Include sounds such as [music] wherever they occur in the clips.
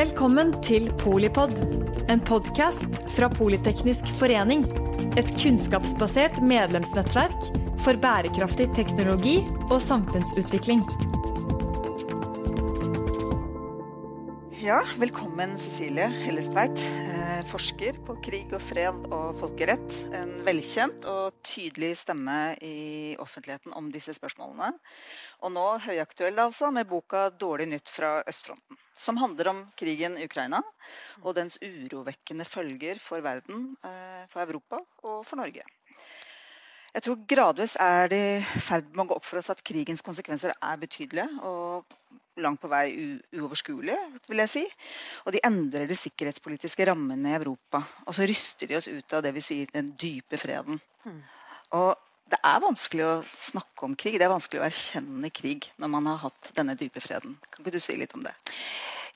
Velkommen til Polipod, en podkast fra Politeknisk forening. Et kunnskapsbasert medlemsnettverk for bærekraftig teknologi og samfunnsutvikling. Ja, velkommen Cecilie Hellestveit, eh, forsker på krig og fred og folkerett. En velkjent og tydelig stemme i offentligheten om disse spørsmålene. Og nå høyaktuell altså med boka 'Dårlig nytt fra østfronten', som handler om krigen i Ukraina og dens urovekkende følger for verden, eh, for Europa og for Norge. Jeg tror gradvis er det i ferd med å gå opp for oss at krigens konsekvenser er betydelige og langt på vei uoverskuelige, vil jeg si. Og de endrer de sikkerhetspolitiske rammene i Europa. Og så ryster de oss ut av det vi sier den dype freden. Mm. Og det er vanskelig å snakke om krig. Det er vanskelig å erkjenne krig når man har hatt denne dype freden. Kan ikke du si litt om det?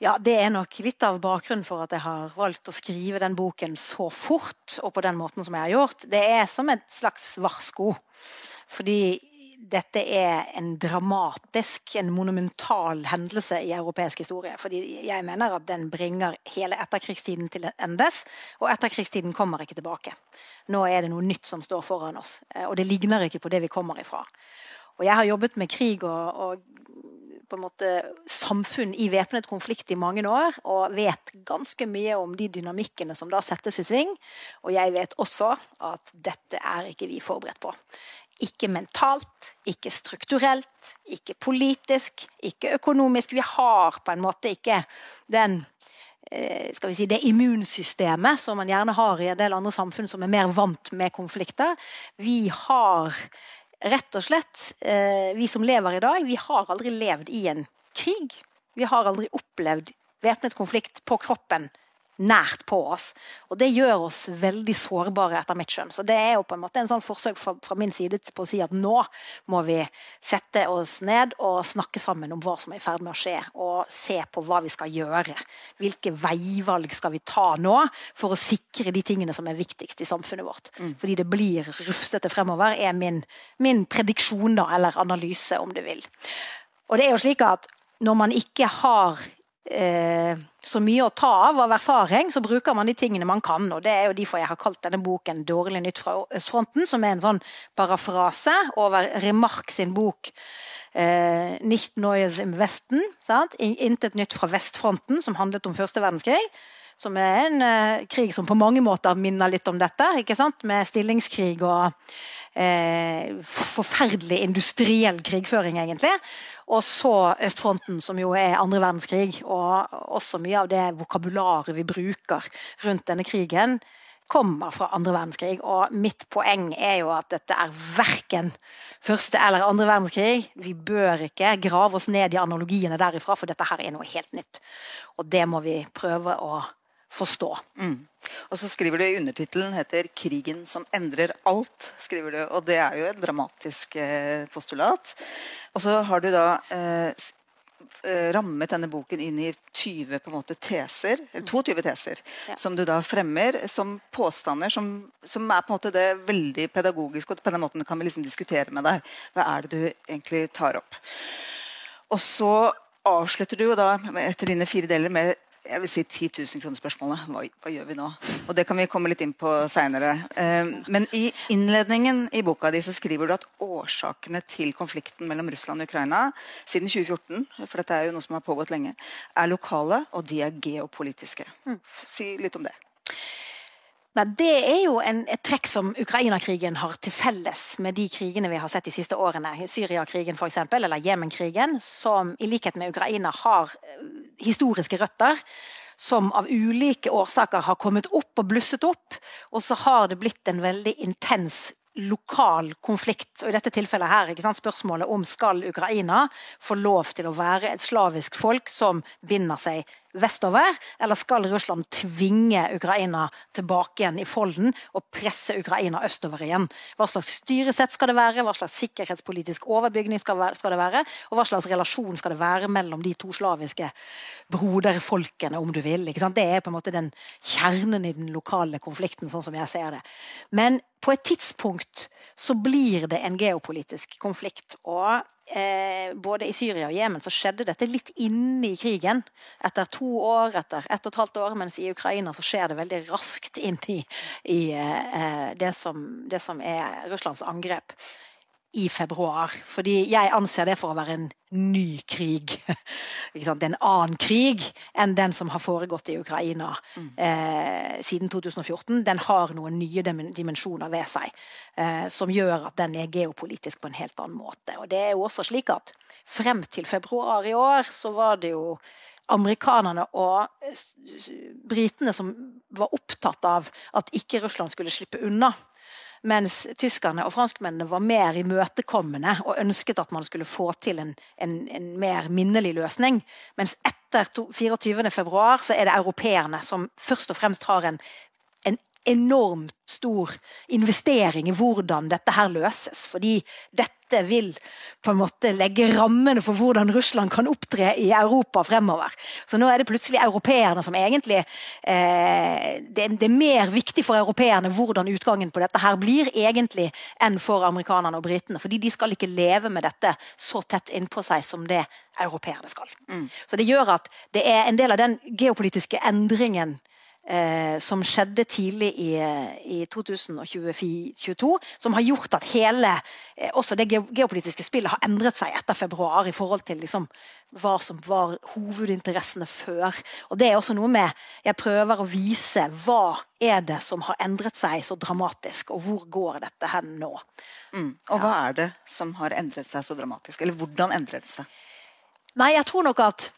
Ja, Det er nok litt av bakgrunnen for at jeg har valgt å skrive den boken så fort og på den måten som jeg har gjort. Det er som et slags varsko. Fordi dette er en dramatisk, en monumental hendelse i europeisk historie. Fordi jeg mener at den bringer hele etterkrigstiden til endes, og etterkrigstiden kommer ikke tilbake. Nå er det noe nytt som står foran oss, eh, og det ligner ikke på det vi kommer ifra. Og jeg har jobbet med krig og, og på en måte samfunn i væpnet konflikt i mange år, og vet ganske mye om de dynamikkene som da settes i sving. Og jeg vet også at dette er ikke vi forberedt på. Ikke mentalt, ikke strukturelt, ikke politisk, ikke økonomisk. Vi har på en måte ikke den eh, skal vi si, det immunsystemet som man gjerne har i en del andre samfunn som er mer vant med konflikter. Vi har rett og slett, eh, vi som lever i dag, vi har aldri levd i en krig. Vi har aldri opplevd væpnet konflikt på kroppen nært på oss. Og det gjør oss veldig sårbare, etter mitt skjønn. Så det er jo på en måte en sånn forsøk fra, fra, min side på å si at nå må vi sette oss ned og snakke sammen om hva som er i ferd med å skje, og se på hva vi skal gjøre. Hvilke veivalg skal vi ta nå for å sikre de tingene som er viktigst i samfunnet vårt. Mm. Fordi det blir rufsete fremover, er min, min prediksjon, da, eller analyse, om du vil. Og det er jo slik at når man ikke har eh, så mye å ta av av erfaring, så bruker man de tingene man kan. og Det er jo derfor jeg har kalt denne boken 'Dårlig nytt fra østfronten', som er en sånn parafrase over Remark sin bok eh, 'Nicht Neues im Westen'. Sant? 'Intet nytt fra vestfronten', som handlet om første verdenskrig. Som er en eh, krig som på mange måter minner litt om dette, ikke sant? med stillingskrig og eh, forferdelig industriell krigføring, egentlig. Og så østfronten, som jo er andre verdenskrig. Og også mye av det vokabularet vi bruker rundt denne krigen, kommer fra andre verdenskrig. Og mitt poeng er jo at dette er verken første eller andre verdenskrig. Vi bør ikke grave oss ned i analogiene derifra, for dette her er noe helt nytt. Og det må vi prøve å forstå. Mm. Og så skriver du undertittelen heter 'Krigen som endrer alt'. skriver du, Og det er jo en dramatisk eh, postulat. Og så har du da eh, eh rammet denne boken inn i 20 på en måte teser, eller 22 teser ja. som du da fremmer som påstander som, som, er på en måte det veldig pedagogiske, og på den måten kan vi liksom diskutere med deg. Hva er det du egentlig tar opp? Og så avslutter du jo da etter dine fire deler med jeg vil si 10 000 kroner-spørsmålet. Hva, hva, gjør vi nå? Og Det kan vi komme litt inn på seinere. Eh, men i innledningen i boka di så skriver du at årsakene til konflikten mellom Russland og Ukraina siden 2014 for dette er jo noe som har pågått lenge, er lokale, og de er geopolitiske. Mm. Si litt om det. Nei, Det er jo en, et trekk som Ukraina-krigen har til felles med de krigene vi har sett de siste årene. Syria-krigen f.eks., eller Jemen-krigen, som i likhet med Ukraina har eh, historiske røtter. Som av ulike årsaker har kommet opp og blusset opp. Og så har det blitt en veldig intens lokal konflikt. Og i dette tilfellet her, sant, spørsmålet om skal Ukraina få lov til å være et slavisk folk som binder seg vestover, eller skal Russland tvinge Ukraina tilbake igjen i folden og presse Ukraina østover igjen? Hva slags styresett skal det være, hva slags sikkerhetspolitisk overbygning skal det være, og hva slags relasjon skal det være mellom de to slaviske broderfolkene, om du vil. Det er på en måte den kjernen i den lokale konflikten, sånn som jeg ser det. Men på et tidspunkt så blir det en geopolitisk konflikt. Og eh, både i Syria og Jemen så skjedde dette litt inne i krigen. Etter to år, etter ett og et halvt år, mens i Ukraina så skjer det veldig raskt inn i, i eh, det, som, det som er Russlands angrep i februar. Fordi jeg anser det for å være en ny krig. [laughs] en annen krig enn den som har foregått i Ukraina mm. eh, siden 2014. Den har noen nye dimensjoner ved seg eh, som gjør at den er geopolitisk på en helt annen måte. Og det er jo også slik at frem til februar i år så var det jo amerikanerne og britene som var opptatt av at ikke Russland skulle slippe unna. Mens tyskerne og franskmennene var mer imøtekommende og ønsket at man skulle få til en, en, en mer minnelig løsning. Mens etter 24.2 så er det europeerne som først og fremst har en enormt stor investering i hvordan dette her løses. Fordi dette vil på en måte legge rammene for hvordan Russland kan opptre i Europa fremover. Så nå er det plutselig europeerne som egentlig eh, det, det, er mer viktig for europeerne hvordan utgangen på dette her blir, egentlig, enn for amerikanerne og britene. Fordi de skal ikke leve med dette så tett innpå seg som det europeerne skal. Mm. Så det gjør at det er en del av den geopolitiske endringen eh, som skjedde tidlig i, i 2022, som har gjort at hele eh, også det geopolitiske spillet har endret seg etter februar i forhold til liksom, hva som var hovedinteressene før. Og det er også noe med Jeg prøver å vise hva er det som har endret seg så dramatisk, og hvor går dette hen nå? Mm. Og hva er det som har endret seg så dramatisk? Eller hvordan endrer det seg? Nei, jeg tror nok at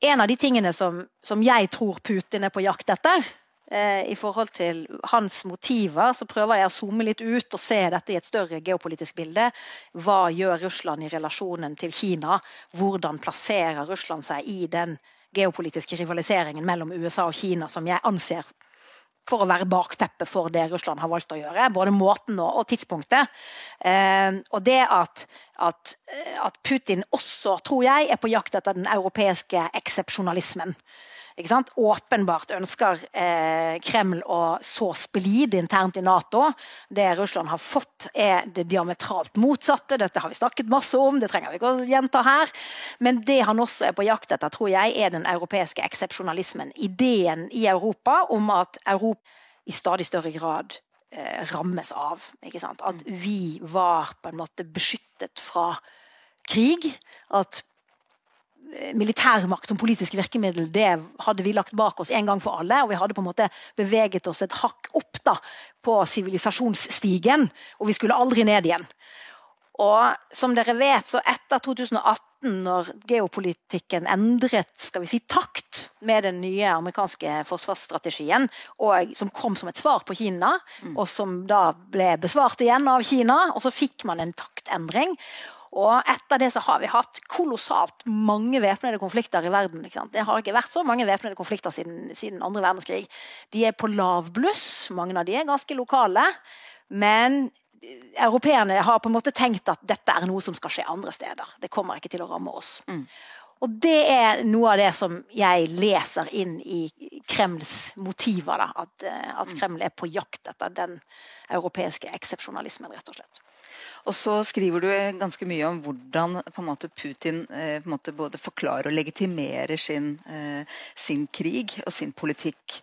en av de tingene som, som jeg tror Putin er på jakt etter, eh, i forhold til hans motiver, så prøver jeg å zoome litt ut og se dette i et større geopolitisk bilde. Hva gjør Russland i relasjonen til Kina? Hvordan plasserer Russland seg i den geopolitiske rivaliseringen mellom USA og Kina, som jeg anser for å være bakteppet for det Russland har valgt å gjøre. Både måten og, og tidspunktet. Eh, og det at, at, at, Putin også, tror jeg, er på jakt etter den europeiske eksepsjonalismen åpenbart ønsker eh, Kreml å så splid internt i Nato. Det Russland har fått, er det diametralt motsatte. Dette har vi snakket masse om, det trenger vi ikke å gjenta her. Men det han også er på jakt etter, tror jeg, er den europeiske eksepsjonalismen. Ideen i Europa om at Europa i stadig større grad eh, rammes av. At vi var på en måte beskyttet fra krig. At militærmakt som politisk virkemiddel det hadde vi lagt bak oss en gang for alle. Og vi hadde på en måte beveget oss et hakk opp da, på sivilisasjonsstigen. Og vi skulle aldri ned igjen. Og som dere vet, så etter 2018, når geopolitikken endret skal vi si, takt med den nye amerikanske forsvarsstrategien, og som kom som et svar på Kina, mm. og som da ble besvart igjen av Kina, og så fikk man en taktendring. Og etter det så har vi hatt kolossalt mange væpnede konflikter i verden. Det har ikke vært så mange væpnede konflikter siden, siden andre verdenskrig. De er på lavbluss, mange av de er ganske lokale. Men europeerne har på en måte tenkt at dette er noe som skal skje andre steder. Det kommer ikke til å ramme oss. Mm. Og det er noe av det som jeg leser inn i Kremls motiver. Da. At, eh, at Kreml er på jakt etter den europeiske eksepsjonalismen, rett og slett. Og så skriver du ganske mye om hvordan måte, Putin eh, måte, både forklarer og legitimerer sin, eh, sin, krig og sin politikk.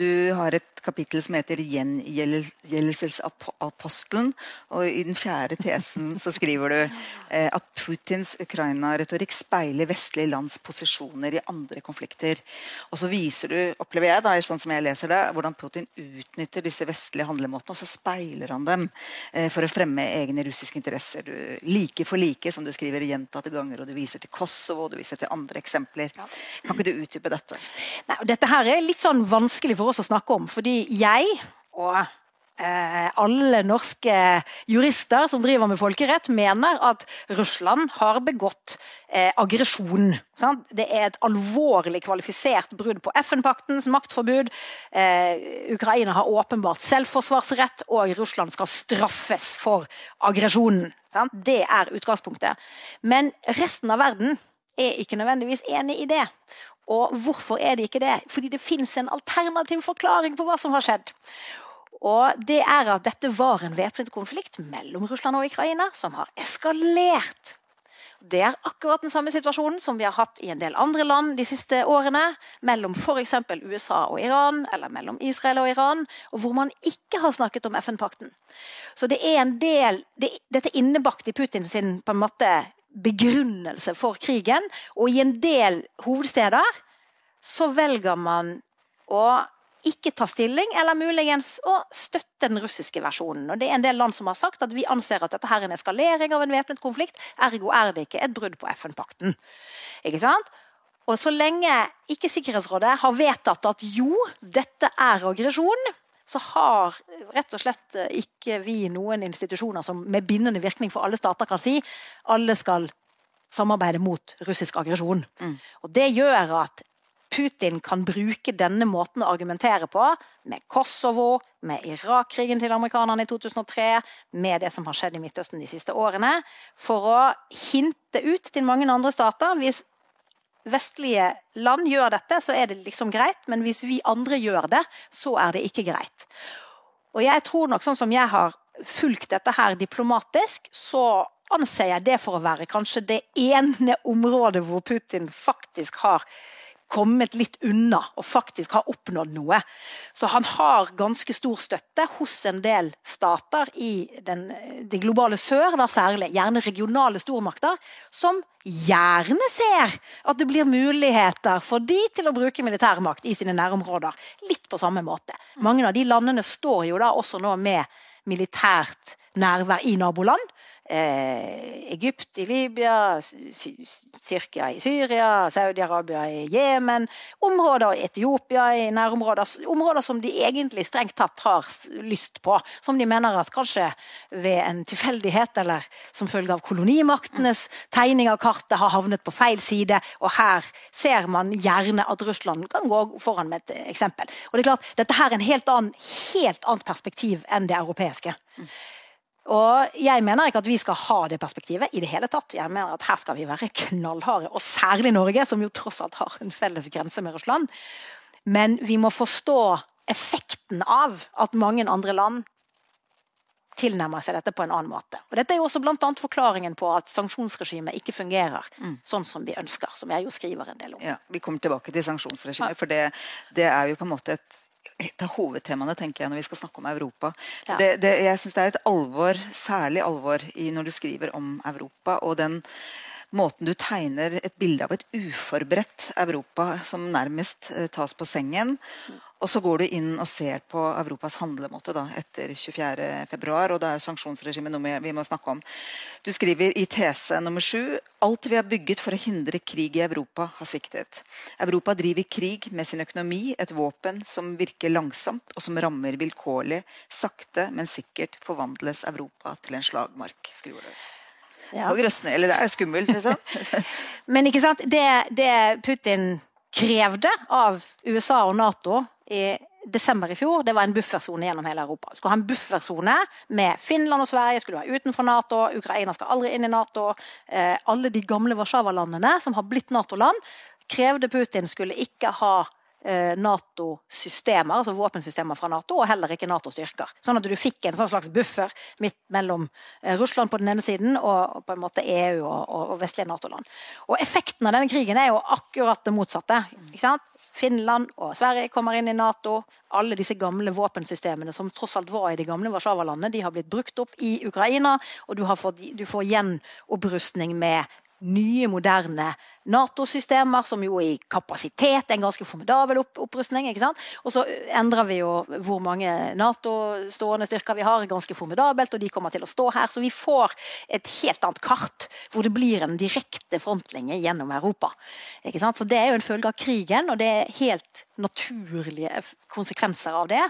Du har et kapittel som heter 'Gjengjeldelsesapostelen'. Og i den fjerde tesen så skriver du eh, at Putins Ukraina-retorikk speiler vestlige lands posisjoner i andre konflikter. Og så viser du, opplever jeg, da, sånn som jeg leser det, hvordan Putin utnytter disse vestlige handlemåtene, og så speiler han dem eh, for å fremme egne russiske interesser. Du, like for like, som du skriver gjentatte ganger, og du viser til Kosovo, og du viser til andre eksempler. Kan ikke du utdype dette? Nei, dette her er litt sånn vanskelig for oss å snakke om. Fordi jeg og eh, alle norske jurister som driver med folkerett, mener at Russland har begått eh, aggresjon. Det er et alvorlig kvalifisert brudd på FN-paktens maktforbud. Eh, Ukraina har åpenbart selvforsvarsrett, og Russland skal straffes for aggresjonen. Det er utgangspunktet. Men resten av verden er ikke nødvendigvis enig i det. Og hvorfor er de ikke det? Fordi det fins en alternativ forklaring på hva som har skjedd. Og det er at dette var en væpnet konflikt mellom Russland og Ukraina som har eskalert. Det er akkurat den samme situasjonen som vi har hatt i en del andre land de siste årene. Mellom f.eks. USA og Iran, eller mellom Israel og Iran. Og hvor man ikke har snakket om FN-pakten. Så det er en del det, Dette er innebakt i sin, på en måte begrunnelse for krigen. Og i en del hovedsteder så velger man å ikke ta stilling, eller muligens å støtte den russiske versjonen. Og det er en del land som har sagt at vi anser at dette her er en eskalering av en væpnet konflikt, ergo er det ikke et brudd på FN-pakten. Ikke sant? Og så lenge ikke Sikkerhetsrådet har vedtatt at jo, dette er aggresjon, så har rett og slett ikke vi noen institusjoner som med bindende virkning for alle stater kan si alle skal samarbeide mot russisk aggresjon. Mm. Og Det gjør at Putin kan bruke denne måten å argumentere på, med Kosovo, med Irak-krigen til amerikanerne i 2003, med det som har skjedd i Midtøsten de siste årene, for å hinte ut til mange andre stater hvis vestlige land gjør dette, så er det liksom greit, men hvis vi andre gjør det, så er det ikke greit. Og jeg tror nok, sånn som jeg har fulgt dette her diplomatisk, så anser jeg det for å være kanskje det ene området hvor Putin faktisk har kommet litt unna og faktisk har oppnådd noe. Så han har ganske stor støtte hos en del stater i den, det globale sør, da særlig, gjerne regionale stormakter, som gjerne ser at det blir muligheter for de til å bruke militærmakt i sine nærområder. Litt på samme måte. Mange av de landene står jo da også nå med militært nærvær i naboland Egypt i Libya, Tyrkia i Syria, Saudi-Arabia i Jemen, områder i Etiopia i nærområder, områder som de egentlig strengt tatt har lyst på. Som de mener at kanskje ved en tilfeldighet eller som følge av kolonimaktenes tegning av kartet har havnet på feil side. Og her ser man gjerne at Russland kan gå foran med et eksempel. Og det er klart, Dette her er en helt annen, helt annet perspektiv enn det europeiske. Og jeg mener ikke at vi skal ha det perspektivet i det hele tatt. Jeg mener at her skal vi være knallharde, og særlig Norge, som jo tross alt har en felles grense med Russland. Men vi må forstå effekten av at mange andre land tilnærmer seg dette på en annen måte. Og Dette er jo også annet forklaringen på at sanksjonsregimet ikke fungerer mm. sånn som vi ønsker. som jeg jo skriver en del om. Ja, Vi kommer tilbake til sanksjonsregimet, for det, det er jo på en måte et et av hovedtemaene tenker jeg, når vi skal snakke om Europa. Ja. Det, det, jeg syns det er et alvor, særlig alvor i når du skriver om Europa. og den måten du tegner et bilde av et uforberedt Europa som nærmest eh, tas på sengen. Og så går du inn og ser på Europas handlemåte da, etter 24.2. Og det er sanksjonsregimet vi må snakke om. Du skriver i tese nummer sju alt vi har bygget for å hindre krig i Europa, har sviktet. Europa driver krig med sin økonomi, et våpen som virker langsomt, og som rammer vilkårlig. Sakte, men sikkert forvandles Europa til en slagmark, skriver du. Ja. Grøsne, eller det er skummelt, liksom. [laughs] men ikke sant, det, det Putin krevde av USA og Nato i desember i fjor, det var en buffersone gjennom hele Europa. Skulle ha en buffersone med Finland og Sverige skulle være utenfor Nato. Ukraina skal aldri inn i Nato. Eh, alle de gamle Warszawa-landene som har blitt Nato-land, krevde Putin skulle ikke ha eh, Nato-systemer, altså våpensystemer fra Nato, og heller ikke Nato-styrker. Sånn at du fikk en sånn slags buffer midt mellom eh, Russland på den ene siden og på en måte EU og, og, og vestlige Nato-land. Og Effekten av denne krigen er jo akkurat det motsatte. ikke sant? Finland og Sverige kommer inn i Nato. Alle disse gamle våpensystemene som tross alt var i de gamle Warszawa-landene, de har blitt brukt opp i Ukraina. Og du, fått, du får gjenopprustning med nye, moderne Nato-systemer, som jo i kapasitet er en ganske formidabel opp opprustning. ikke sant? Og så endrer vi jo hvor mange Nato-stående styrker vi har, ganske formidabelt, og de kommer til å stå her. Så vi får et helt annet kart, hvor det blir en direkte frontlinje gjennom Europa. ikke sant? Så det er jo en følge av krigen, og det er helt naturlige konsekvenser av det.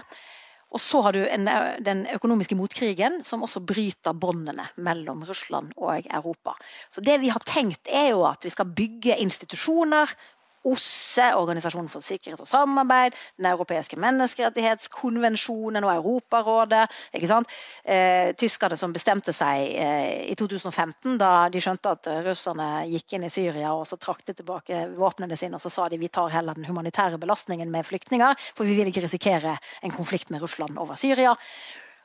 Og så har du en, den økonomiske motkrigen, som også bryter båndene mellom Russland og Europa. Så det vi har tenkt, er jo at vi skal bygge institusjoner OSSE, Organisasjonen for sikkerhet og samarbeid, Den europeiske menneskerettighetskonvensjonen og Europarådet. ikke sant? Eh, tyskerne som bestemte seg eh, i 2015, da de skjønte at russerne gikk inn i Syria og så trakk tilbake våpnene sine, og så sa de vi tar heller den humanitære belastningen med flyktninger, for vi vil ikke risikere en konflikt med Russland over Syria.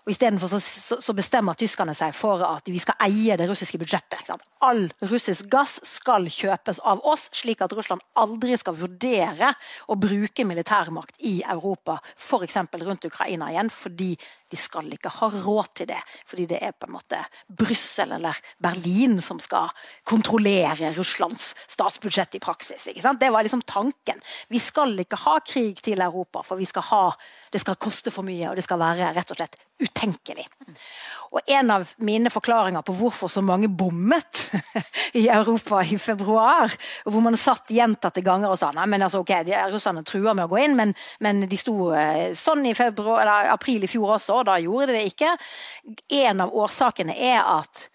Og Istedenfor så, så, så bestemmer tyskerne seg for at vi skal eie det russiske budsjettet. All russisk gass skal kjøpes av oss, slik at Russland aldri skal vurdere å bruke militærmakt i Europa, f.eks. rundt Ukraina igjen, fordi de skal ikke ha råd til det. Fordi det er på en måte Brussel eller Berlin som skal kontrollere Russlands statsbudsjett i praksis. Det var liksom tanken. Vi skal ikke ha krig til Europa, for vi skal ha det skal koste for mye, og det skal være rett og slett utenkelig. Og En av mine forklaringer på hvorfor så mange bommet [laughs] i Europa i februar, hvor man satt gjentatte ganger og sa nei, men altså, ok, russerne truer med å gå inn, men, men de sto eh, sånn i februar, april i fjor også, og da gjorde de det ikke. En av årsakene er at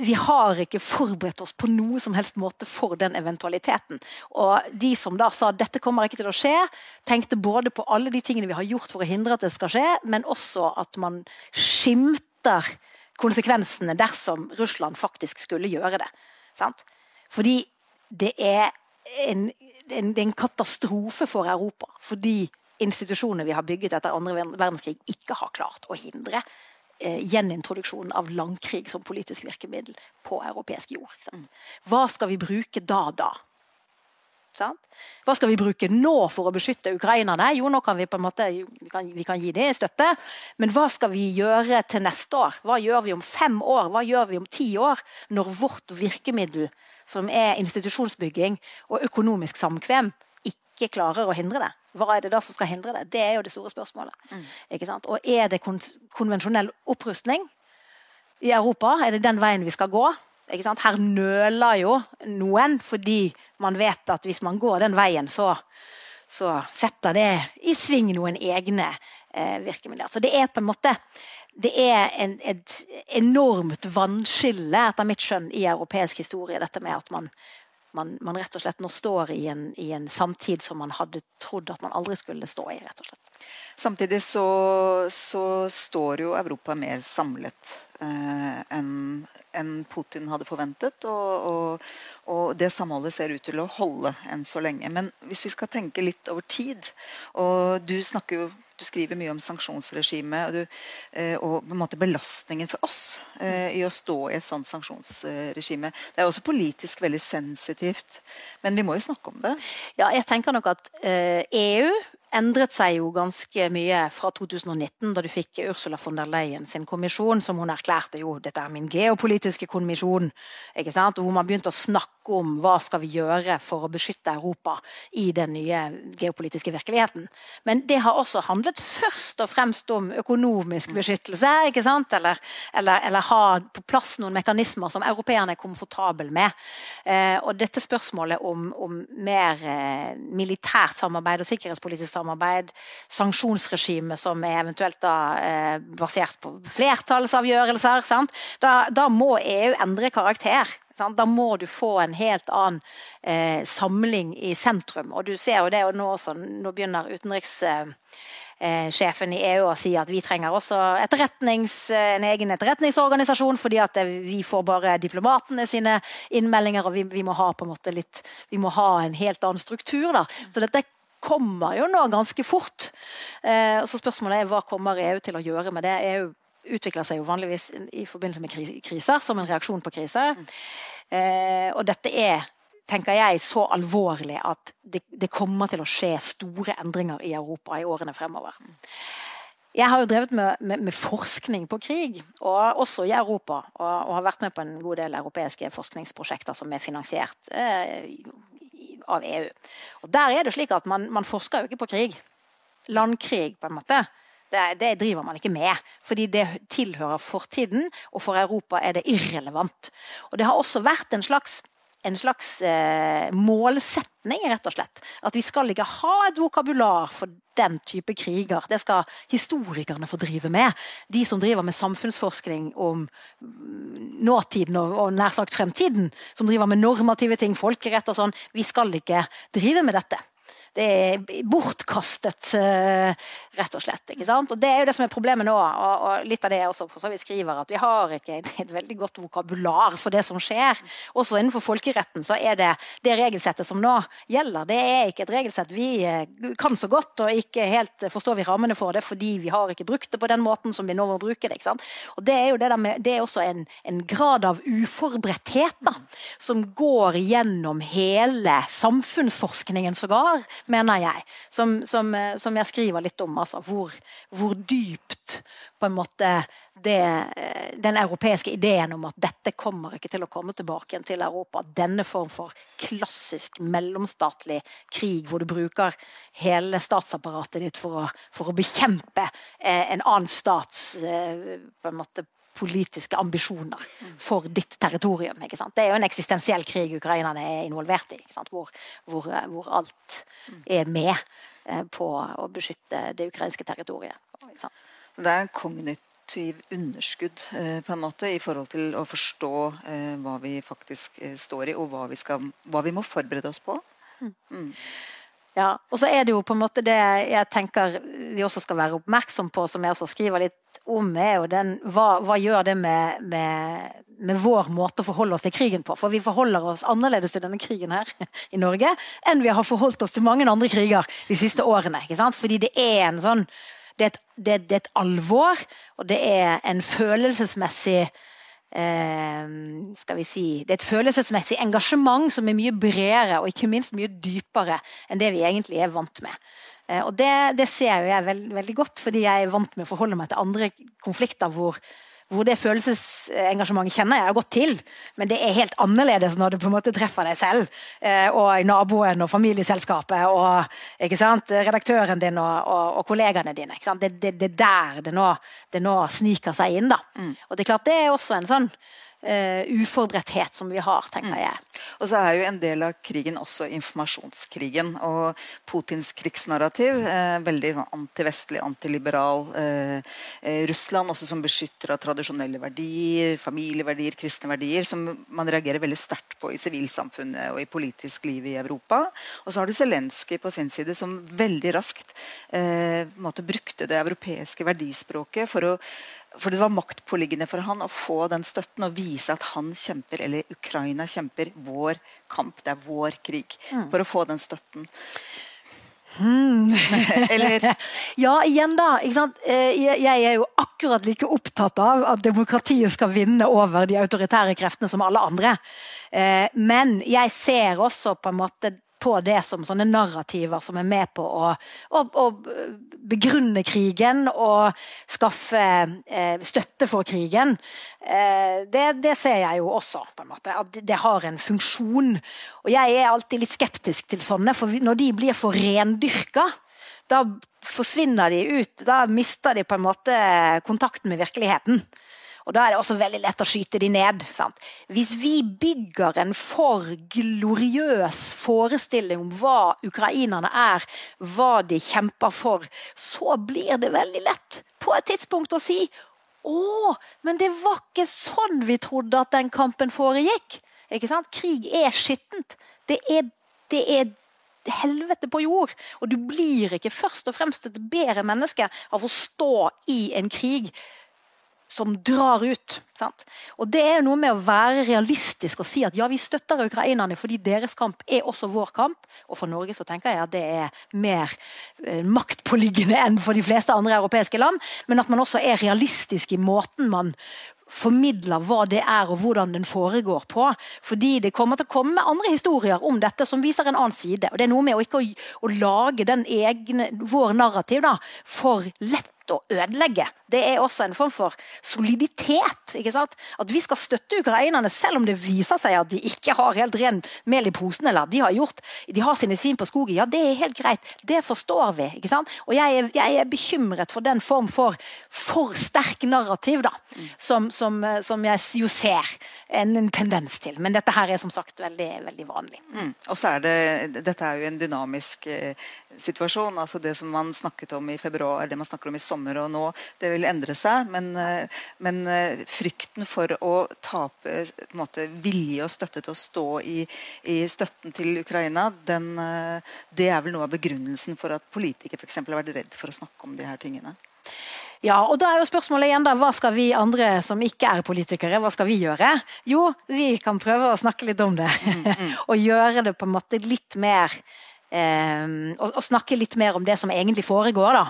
vi har ikke forberedt oss på noe som helst måte for den eventualiteten. Og de som da sa dette kommer ikke til å skje, tenkte både på alle de tingene vi har gjort for å hindre at det skal skje, men også at man skimter konsekvensene dersom Russland faktisk skulle gjøre det. Sant? Fordi det er, en, en, det er en katastrofe for Europa. Fordi institusjonene vi har bygget etter andre verdenskrig, ikke har klart å hindre gjenintroduksjonen av langkrig som politisk virkemiddel på europeisk jord. Hva skal vi bruke da, da? Hva skal vi bruke nå for å beskytte ukrainerne? Jo, nå kan vi på en måte vi kan, vi kan gi det støtte, men hva skal vi gjøre til neste år? Hva gjør vi om fem år? Hva gjør vi om ti år? Når vårt virkemiddel, som er institusjonsbygging og økonomisk samkvem, ikke klarer å hindre det? Hva er det da som skal hindre det? Det er jo det store spørsmålet. Mm. Og er det kon konvensjonell opprustning i Europa? Er det den veien vi skal gå? Her nøler jo noen, fordi man vet at hvis man går den veien, så, så setter det i sving noen egne eh, virkemidler. Så det er på en måte det er en, et enormt vannskille, etter mitt skjønn, i europeisk historie. Dette med at man man, man, rett og slett nå står i en, i en, samtid som man hadde trodd at man aldri skulle stå i. rett og slett. Samtidig så, så står jo Europa mer samlet eh, enn en Putin hadde forventet. Og, og, og, det samholdet ser ut til å holde enn så lenge. Men hvis vi skal tenke litt over tid Og du snakker jo du skriver mye om sanksjonsregimet og, du, eh, og på en måte belastningen for oss eh, i å stå i et sånt sanksjonsregime. Det er også politisk veldig sensitivt, men vi må jo snakke om det. Ja, jeg tenker nok at eh, EU endret seg jo ganske mye fra 2019, da du fikk Ursula von der Leyen sin kommisjon, som hun erklærte jo dette er min geopolitiske kommisjon. ikke sant? Hvor man begynte å snakke om hva skal vi gjøre for å beskytte Europa i den nye geopolitiske virkeligheten. Men det har også handlet først og fremst om økonomisk beskyttelse. ikke sant? Eller, eller, eller ha på plass noen mekanismer som europeerne er komfortable med. Eh, og dette spørsmålet om, om mer eh, militært samarbeid og sikkerhetspolitisk samarbeid samarbeid, sanksjonsregime som er eventuelt da, eh, basert på flertallsavgjørelser. Da, da, må EU endre karakter. Da må du få en helt annen eh, samling i sentrum. Og du ser jo det og nå også, nå begynner utenriks... Eh, sjefen i EU å si at vi trenger også en egen etterretningsorganisasjon, fordi at vi får bare diplomatene sine innmeldinger, og vi, vi, må ha en måte litt, vi må ha en helt annen struktur. Da. Så dette kommer jo nå ganske fort. Eh, så spørsmålet er hva kommer EU til å gjøre med det. EU utvikler seg jo vanligvis i forbindelse med kriser, som en reaksjon på kriser. Eh, og dette er tenker jeg, så alvorlig at det, det, kommer til å skje store endringer i Europa i årene fremover. Jeg har jo drevet med, med, med forskning på krig, og også i Europa. Og, og, har vært med på en god del europeiske forskningsprosjekter som er finansiert eh, av EU. Og Der er det slik at man, man forsker jo ikke på krig. Landkrig, på en måte. Det, det, driver man ikke med, fordi det tilhører fortiden, og for Europa er det irrelevant. Og Det har også vært en slags en slags eh, målsetning, rett og slett. At vi skal ikke ha et vokabular for den type kriger. Det skal historikerne få drive med. De som driver med samfunnsforskning om nåtiden og, og nær sagt fremtiden. Som driver med normative ting, folkerett og sånn. Vi skal ikke drive med dette. Det er bortkastet, uh, rett og slett. ikke sant? Og Det er jo det som er problemet nå. Og, og litt av det er også for så vidt skriver, at vi har ikke et, veldig godt vokabular for det som skjer. Også innenfor folkeretten så er det det regelsettet som nå gjelder, det er ikke et regelsett vi uh, kan så godt, og ikke helt forstår vi rammene for det fordi vi har ikke brukt det på den måten som vi nå må bruke det. ikke sant? Og Det er jo det, med, det er også en, en grad av uforberedthet da, som går gjennom hele samfunnsforskningen sågar, mener jeg. Som, som, eh, som jeg skriver litt om. Altså, hvor, hvor dypt på en måte det, eh, den europeiske ideen om at dette kommer ikke til å komme tilbake igjen til Europa. Denne form for klassisk mellomstatlig krig hvor du bruker hele statsapparatet ditt for å, for å bekjempe eh, en annen stats på en måte politiske ambisjoner for ditt territorium. Det er jo en eksistensiell krig Ukrainerne er involvert i, hvor, hvor, hvor, alt er med eh, på å beskytte det ukrainske territoriet. Det er en kognitiv underskudd eh, på en måte i forhold til å forstå eh, hva vi faktisk står i, og hva vi, skal, hva vi må forberede oss på. Mm. Ja, og så er det jo på en måte det jeg tenker vi også skal være oppmerksom på, som jeg også skriver litt om, er jo den Hva, hva gjør det med, med, med, vår måte å forholde oss til krigen på? For vi forholder oss annerledes til denne krigen her i Norge enn vi har forholdt oss til mange andre kriger de siste årene. ikke sant? Fordi det er en sånn det er, et, det, det er et alvor, og det er en følelsesmessig skal vi si, Det er et følelsesmessig engasjement som er mye bredere og ikke minst mye dypere enn det vi egentlig er vant med. Eh, og det, det ser jeg veld, veldig godt, fordi jeg er vant med å forholde meg til andre konflikter hvor, hvor det følelsesengasjementet kjenner jeg godt til, men det er helt annerledes når det på en måte treffer deg selv eh, og naboen og familieselskapet og redaktøren din og, og, og kollegaene dine. Det, er der det nå, det nå, sniker seg inn. da. Mm. Og det er klart det er også en sånn uh, uforberedthet som vi har, tenker mm. jeg. Og så er jo en del av krigen også informasjonskrigen. Og Putins krigsnarrativ, eh, veldig sånn antivestlig, antiliberal. Eh, eh, Russland også som beskytter av tradisjonelle verdier, familieverdier, kristne verdier, som man reagerer veldig sterkt på i sivilsamfunnet og i politisk liv i Europa. Og så har du Zelenskyj på sin side, som veldig raskt eh, brukte det europeiske verdispråket for å for det var maktpåliggende for han å få den støtten og vise at han kjemper, eller Ukraina kjemper, vår kamp. Det er vår krig. Mm. For å få den støtten. Hmm. [laughs] Eller [laughs] Ja, igjen, da. Eh, jeg er jo akkurat like opptatt av at demokratiet skal vinne over de autoritære kreftene som alle andre. Eh, men jeg ser også på en måte på det som sånne narrativer som er med på å, å, å begrunne krigen og skaffe eh, støtte for krigen. Eh, det, det, ser jeg jo også, på en måte, at det har en funksjon. Og jeg er alltid litt skeptisk til sånne, for når de blir for rendyrka, da forsvinner de ut. Da mister de på en måte kontakten med virkeligheten. Og Da er det også veldig lett å skyte de ned. Sant? Hvis vi bygger en for gloriøs forestilling om hva ukrainerne er, hva de kjemper for, så blir det veldig lett på et tidspunkt å si å, men det var ikke sånn vi trodde at den kampen foregikk. Ikke sant? Krig er skittent. Det er, det er helvete på jord. Og du blir ikke først og fremst et bedre menneske av å stå i en krig som drar ut. Sant? Og Det er noe med å være realistisk og si at ja, vi støtter ukrainerne fordi deres kamp er også vår kamp. Og for Norge så tenker jeg at det er mer eh, maktpåliggende enn for de fleste andre europeiske land. Men at man også er realistisk i måten man formidler hva det er og hvordan den foregår på. Fordi det kommer til å komme andre historier om dette som viser en annen side. Og Det er noe med å ikke å, å lage den egne, vår narrativ da, for lett å ødelegge. Det er også en form for soliditet. ikke sant? At vi skal støtte ukrainerne selv om det viser seg at de ikke har helt ren mel i posen, eller de har, gjort, de har sine svin på skogen. Ja, det er helt greit. Det forstår vi. ikke sant? Og jeg er, jeg er bekymret for den form for for sterk narrativ da, som, som, som jeg jo ser en, en, tendens til. Men dette her er som sagt veldig, veldig vanlig. Mm. Og så er det, Dette er jo en dynamisk eh, situasjon. altså Det som man snakket om i februar, det man snakker om i sommer og nå, det vil endre seg, men, men frykten for å tape måte, vilje og støtte til å stå i, i støtten til Ukraina, den, det er vel noe av begrunnelsen for at politikere for eksempel, har vært redd for å snakke om de her tingene. Ja, og da er jo spørsmålet igjen da, Hva skal vi andre som ikke er politikere, hva skal vi gjøre? Jo, vi kan prøve å snakke litt om det. Mm, mm. [laughs] og gjøre det på en måte litt mer eh, og, og, snakke litt mer om det som egentlig foregår. da.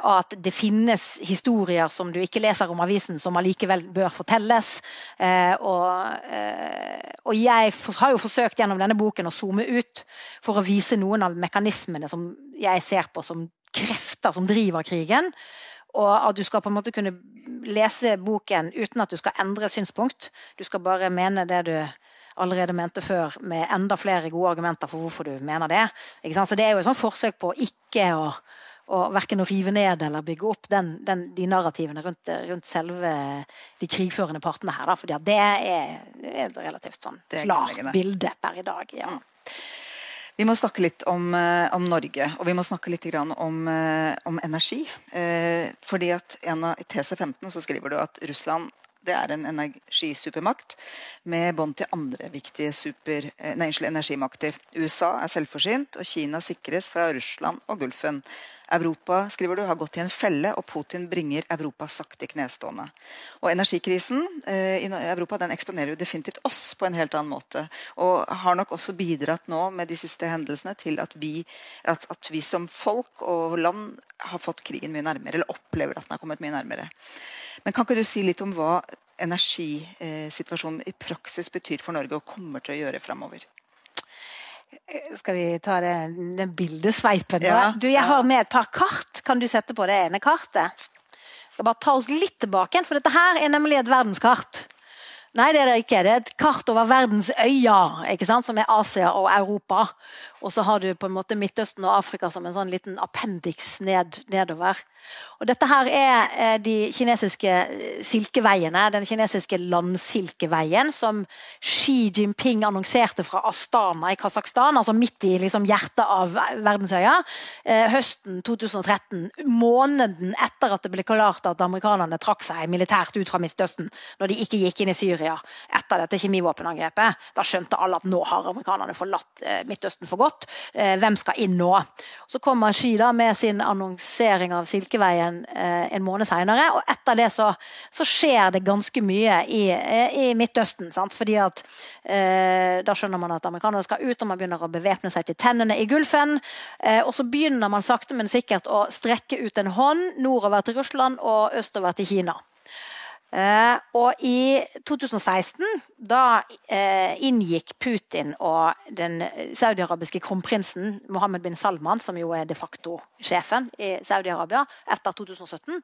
Og at det finnes historier som du ikke leser om avisen, som allikevel bør fortelles. Eh, og, eh, og, jeg har jo forsøkt gjennom denne boken å zoome ut for å vise noen av mekanismene som jeg ser på som krefter som driver krigen. Og at du skal på en måte kunne lese boken uten at du skal endre synspunkt. Du skal bare mene det du allerede mente før, med enda flere gode argumenter for hvorfor du mener det. Så Det er jo et sånt forsøk på ikke å, og verken å rive ned eller bygge opp den, den, de narrativene rundt, rundt, selve de krigførende partene her. Da, fordi det er, et relativt sånn klart bilde per i dag. ja. Mm. Vi må snakke litt om, eh, om, Norge, og vi må snakke litt om, eh, om energi. Eh, fordi at en av, I TC15 så skriver du at Russland det er en energisupermakt med bånd til andre viktige super, nei, energimakter. USA er selvforsynt, og Kina sikres fra Russland og Gulfen. Europa skriver du, har gått i en felle, og Putin bringer Europa sakte knestående. Og Energikrisen eh, i Europa den eksponerer jo definitivt oss på en helt annen måte. Og har nok også bidratt nå med de siste hendelsene til at vi, at, at vi som folk og land har fått krigen mye nærmere, eller opplever at den har kommet mye nærmere. Men kan ikke du si litt om hva energisituasjonen i praksis betyr for Norge og kommer til å gjøre framover? Skal vi ta det, den bildesveipen? Ja, du, jeg har med et par kart. Kan du sette på det ene kartet? Jeg skal bare ta oss litt tilbake, for dette her er nemlig et verdenskart. Nei, det er det ikke. Det er et kart over verdens øyer, som er Asia og Europa. Og så har du på en måte Midtøsten og Afrika som en sånn liten appendiks ned, nedover. Og dette her er eh, de kinesiske eh, silkeveiene, den kinesiske landsilkeveien som Xi Jinping annonserte fra Astana i Kasakhstan, altså midt i liksom hjertet av verdensøya, eh, høsten 2013. Måneden etter at det ble klart at amerikanerne trakk seg militært ut fra Midtøsten, når de ikke gikk inn i Syria etter dette kjemivåpenangrepet. Da skjønte alle at nå har amerikanerne forlatt Midtøsten for godt. Hvem skal inn nå? Så kommer Xi da med sin annonsering av silkeveien en, eh, en måned seinere. Og etter det så, så, skjer det ganske mye i, i Midtøsten. Sant? Fordi at eh, Da skjønner man at amerikanerne skal ut, og man begynner å bevæpne seg til tennene i Gulfen. Eh, og så begynner man sakte, men sikkert å strekke ut en hånd nordover til Russland og østover til Kina. Uh, og i 2016, da uh, inngikk Putin og den saudiarabiske kronprinsen Mohammed bin Salman, som jo er de facto sjefen i Saudi-Arabia etter 2017,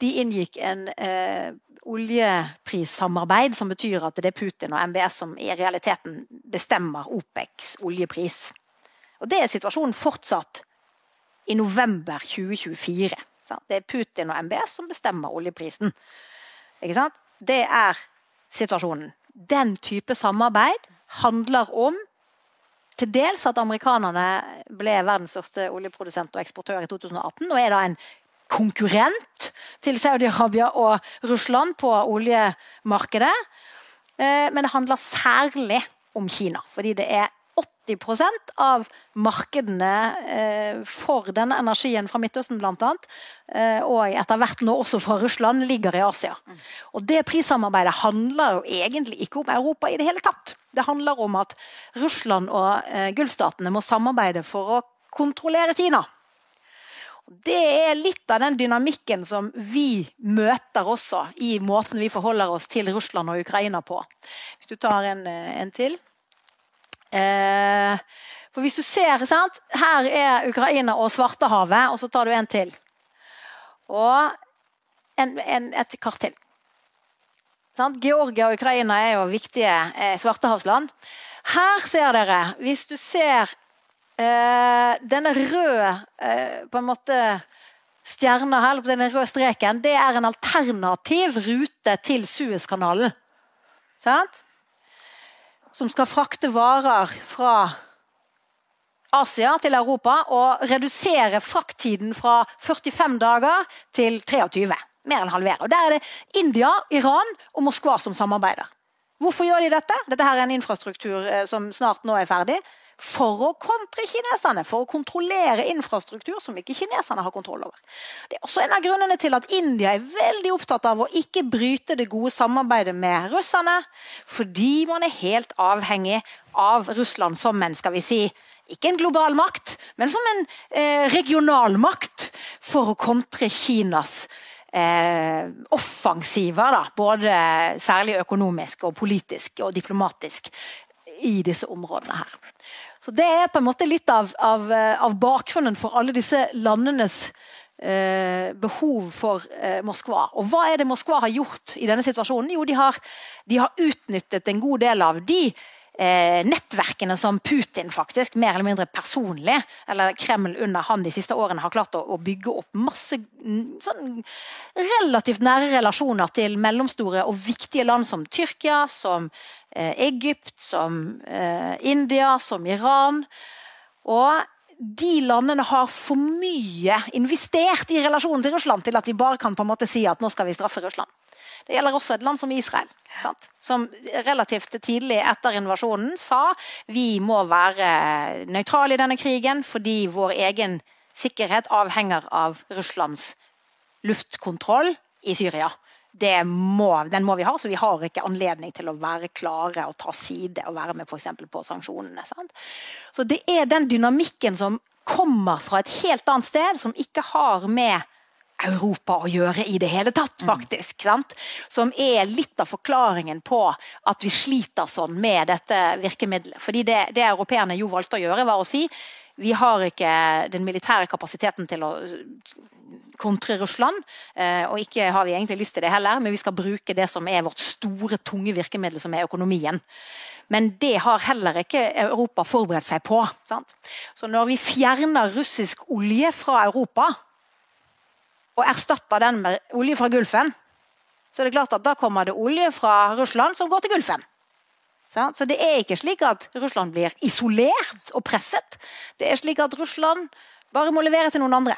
de inngikk en uh, oljeprissamarbeid som betyr at det er Putin og MBS som i realiteten bestemmer OPECs oljepris. Og Det er situasjonen fortsatt i november 2024. Så det er Putin og MBS som bestemmer oljeprisen. Det er situasjonen. Den type samarbeid handler om til dels at amerikanerne ble verdens største oljeprodusent og eksportør i 2018, og er da en konkurrent til Saudi-Arabia og Russland på oljemarkedet. Eh, men det handler særlig om Kina, fordi det er 80% av markedene eh, for denne energien fra Midtøsten bl.a. Eh, og etter hvert nå også fra Russland, ligger i Asia. Og Det prissamarbeidet handler jo egentlig ikke om Europa i det hele tatt. Det handler om at Russland og eh, Gulfstatene må samarbeide for å kontrollere Kina. Det er litt av den dynamikken som vi møter også i måten vi forholder oss til Russland og Ukraina på. Hvis du tar en, en til. Eh, for hvis du ser, sant? Her er Ukraina og Svartehavet, og så tar du en til. Og en, en, et kart til. Sant? Georgia og Ukraina er jo viktige eh, svartehavsland. Her ser dere, hvis du ser eh, denne røde eh, på en måte stjerna her, denne røde streken, det er en alternativ rute til Suezkanalen. Sant? Som skal frakte varer fra Asia til Europa og redusere frakttiden fra 45 dager til 23. Mer enn halvere. Og Der er det India, Iran og Moskva som samarbeider. Hvorfor gjør de dette? Dette her er en infrastruktur eh, som snart nå er ferdig for å kontre kineserne, for å kontrollere infrastruktur som ikke kineserne har kontroll over. Det er også en av grunnene til at India er veldig opptatt av å ikke bryte det gode samarbeidet med russerne, fordi man er helt avhengig av Russland som en skal vi si, ikke en global makt, men som en eh, regional makt for å kontre Kinas eh, offensiver, da, både særlig økonomisk og politisk og diplomatisk i disse områdene her. Så Det er på en måte litt av, av, eh, av bakgrunnen for alle disse landenes eh, behov for eh, Moskva. Og hva er det Moskva har gjort i denne situasjonen? Jo, de har, de har utnyttet en god del av de eh, nettverkene som Putin faktisk, mer eller mindre personlig, eller Kreml under han de siste årene har klart å, å bygge opp masse sånn, relativt nære relasjoner til mellomstore og viktige land som Tyrkia, som Egypt, som eh, India, som Iran. Og de landene har for mye investert i relasjonen til Russland til at de bare kan på en måte si at nå skal vi straffe Russland. Det gjelder også et land som Israel, sant? som relativt tidlig etter invasjonen sa vi må være nøytrale i denne krigen fordi vår egen sikkerhet avhenger av Russlands luftkontroll i Syria. Må, den må vi ha, så vi har ikke anledning til å være klare og ta side og være med for på sanksjonene. Sant? Så det er den dynamikken som kommer fra et helt annet sted, som ikke har med Europa å gjøre i det hele tatt, mm. faktisk. Mm. Som er litt av forklaringen på at vi sliter sånn med dette virkemidlet. Fordi det, det europeerne jo valgte å gjøre, var å si vi har ikke den militære kapasiteten til å kontre Russland. Eh, og ikke har vi egentlig lyst til det heller, men vi skal bruke det som er vårt store, tunge virkemiddel, som er økonomien. Men det har heller ikke Europa forberedt seg på. Sant? Så når vi fjerner russisk olje fra Europa, og erstatter den med olje fra Gulfen, så er det klart at da kommer det olje fra Russland som går til Gulfen. Så det er ikke slik at Russland blir isolert og presset. Det er slik at Russland bare må levere til noen andre.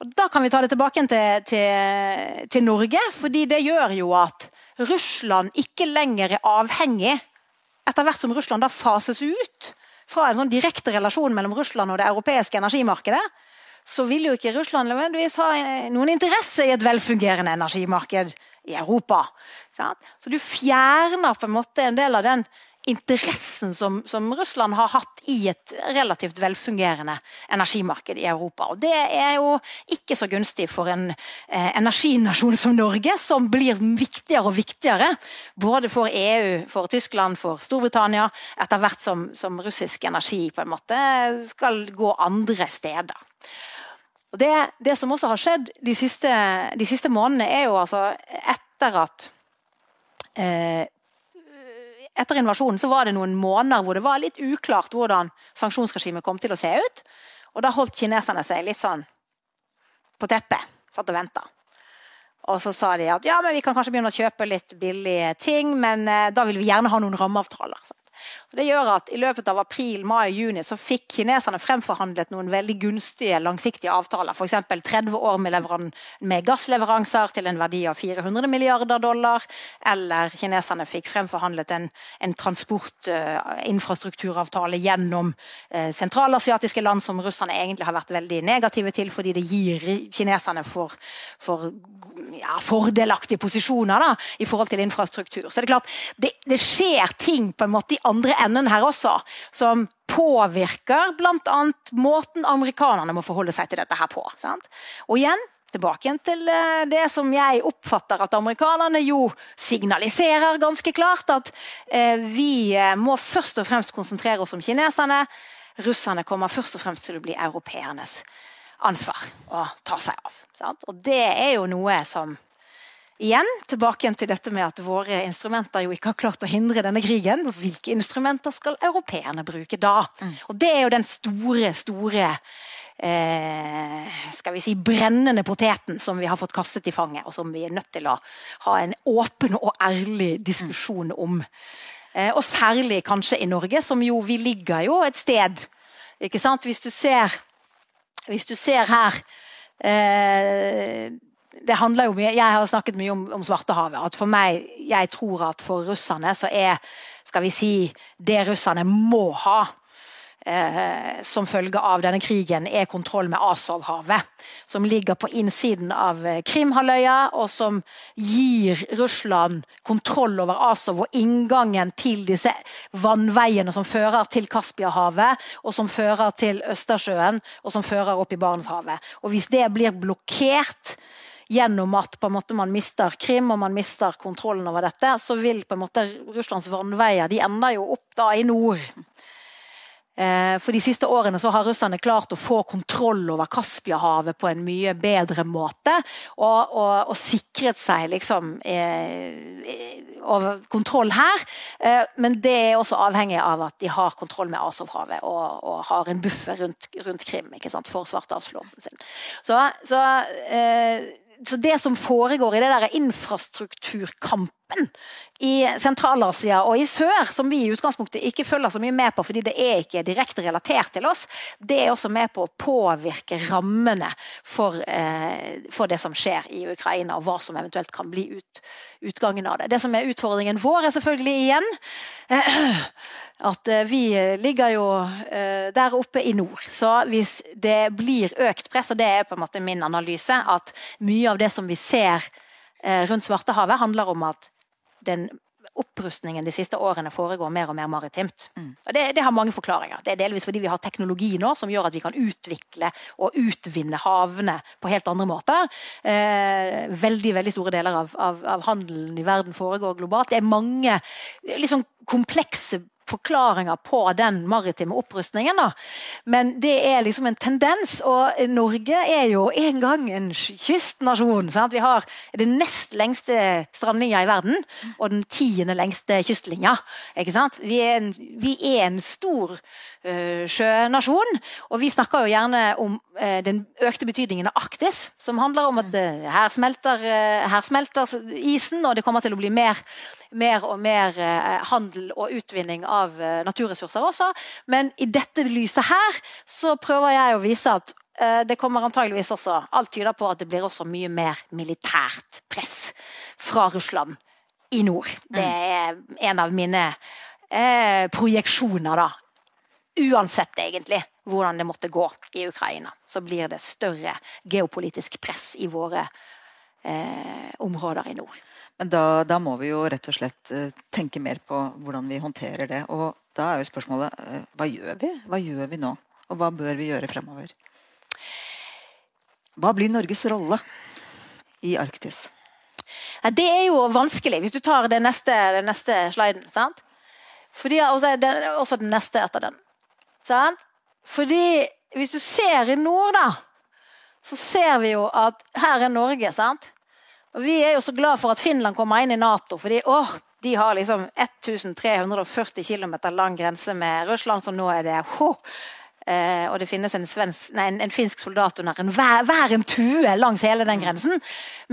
Og Da kan vi ta det tilbake til, til, til Norge, fordi det gjør jo at Russland ikke lenger er avhengig, etter hvert som Russland da fases ut fra en sånn direkte relasjon mellom Russland og det europeiske energimarkedet, så vil jo ikke Russland nødvendigvis ha noen interesse i et velfungerende energimarked i Europa. Så du fjerner på en måte en del av den interessen som, som, Russland har hatt i et relativt velfungerende energimarked i Europa. Og Det er jo ikke så gunstig for en eh, energinasjon som Norge, som blir viktigere og viktigere. Både for EU, for Tyskland, for Storbritannia, etter hvert som, som russisk energi på en måte skal gå andre steder. Og det, det, som også har skjedd de siste, de siste månedene, er jo altså etter at eh, Etter invasjonen så var det noen måneder hvor det var litt uklart hvordan sanksjonsregimet kom til å se ut. Og da holdt kineserne seg litt sånn på teppet. Satt og venta. Og så sa de at ja, men vi kan kanskje begynne å kjøpe litt billige ting, men eh, da vil vi gjerne ha noen rammeavtaler. Så det gjør at I løpet av april, mai juni så fikk kineserne fremforhandlet noen veldig gunstige langsiktige avtaler. F.eks. 30 år med, med, gassleveranser til en verdi av 400 milliarder dollar. Eller kineserne fikk fremforhandlet en, en transportinfrastrukturavtale uh, gjennom uh, sentralasiatiske land som russerne egentlig har vært veldig negative til, fordi det gir kineserne for, for ja, fordelaktige posisjoner da, i forhold til infrastruktur. Så det er klart, det, det skjer ting på en måte i andre enden her også, som påvirker bl.a. måten amerikanerne må forholde seg til dette her på. Sant? Og igjen, tilbake til eh, det som jeg oppfatter at amerikanerne jo signaliserer ganske klart. At eh, vi eh, må først og fremst konsentrere oss om kineserne. Russerne kommer først og fremst til å bli europeernes ansvar å ta seg av. Sant? Og det er jo noe som Igjen tilbake til dette med at våre instrumenter jo ikke har klart å hindre denne krigen. Hvilke instrumenter skal europeerne bruke da? Mm. Og Det er jo den store, store eh, skal vi si, brennende poteten som vi har fått kastet i fanget, og som vi er nødt til å ha en åpen og ærlig diskusjon om. Eh, og særlig kanskje i Norge, som jo vi ligger jo et sted. ikke sant? Hvis du ser, hvis du ser her eh, det handler jo mye, Jeg har snakket mye om, om Svartehavet. at for meg, Jeg tror at for russerne så er skal vi si, det russerne må ha eh, som følge av denne krigen, er kontroll med Azovhavet. Som ligger på innsiden av eh, Krimhalvøya, og som gir Russland kontroll over Azov og inngangen til disse vannveiene som fører til Kaspiahavet, og som fører til Østersjøen, og som fører opp i Barentshavet. Og hvis det blir blokkert gjennom at måte, man mister Krim og man mister kontrollen over dette, så vil på en måte Russlands vannveier de ender jo opp da i nord. Eh, for de siste årene så har russerne klart å få kontroll over Kaspiahavet på en mye bedre måte. Og, og, og sikret seg liksom eh, over kontroll her. Eh, men det er også avhengig av at de har kontroll med Azovhavet og, og har en buffer rundt, rundt Krim ikke sant, for Svartehavsflåten sin. Så, så eh, så det som foregår i det der infrastrukturkampen i Sentral-Asia og i sør, som vi i utgangspunktet ikke følger så mye med på fordi det er ikke direkte relatert til oss, det er også med på å påvirke rammene for, eh, for det som skjer i Ukraina, og hva som eventuelt kan bli ut, utgangen av det. Det som er utfordringen vår, er selvfølgelig igjen eh, at eh, vi ligger jo eh, der oppe i nord. Så hvis det blir økt press, og det er på en måte min analyse, at mye av det som vi ser eh, rundt Svartehavet, handler om at den opprustningen de siste årene foregår mer og mer maritimt. Mm. Det, det, har mange forklaringer. Det er delvis fordi vi har teknologi nå som gjør at vi kan utvikle og utvinne havene på helt andre måter. Eh, veldig veldig store deler av, av, av, handelen i verden foregår globalt. Det er mange liksom komplekse forklaringer på den maritime opprustningen. Da. Men det er liksom en tendens. Og Norge er jo en gang en kystnasjon. Sant? Vi har den nest lengste strandlinja i verden og den tiende lengste kystlinja. Vi er, en, vi, er en, stor sjønasjon, og vi snakker jo gjerne om uh, den økte betydningen av Arktis, som handler om at uh, her, smelter, her smelter isen, og det kommer til å bli mer mer og mer eh, handel og utvinning av eh, naturressurser også. Men i dette lyset her så prøver jeg å vise at eh, det kommer antageligvis også Alt tyder på at det blir også mye mer militært press fra Russland i nord. Det er en av mine eh, projeksjoner, da. Uansett, egentlig, hvordan det måtte gå i Ukraina, så blir det større geopolitisk press i våre eh, områder i nord. Men da, da, må vi jo rett og slett uh, tenke mer på hvordan vi håndterer det. Og da er jo spørsmålet uh, hva gjør vi? Hva gjør vi nå? Og hva bør vi gjøre fremover? Hva blir Norges rolle i Arktis? Det er jo vanskelig, hvis du tar den neste, den neste sliden. Sant? Fordi, også, den, også den neste etter den. Sant? Fordi hvis du ser i nord, da, så ser vi jo at her er Norge. sant? Og Vi er jo så glad for at Finland kommer inn i Nato. fordi å, de har liksom 1340 km lang grense med Russland, så nå er det ho, Eh, og det finnes en, svensk, nei, en, en finsk soldat under en, hver, hver, en tue langs hele den grensen.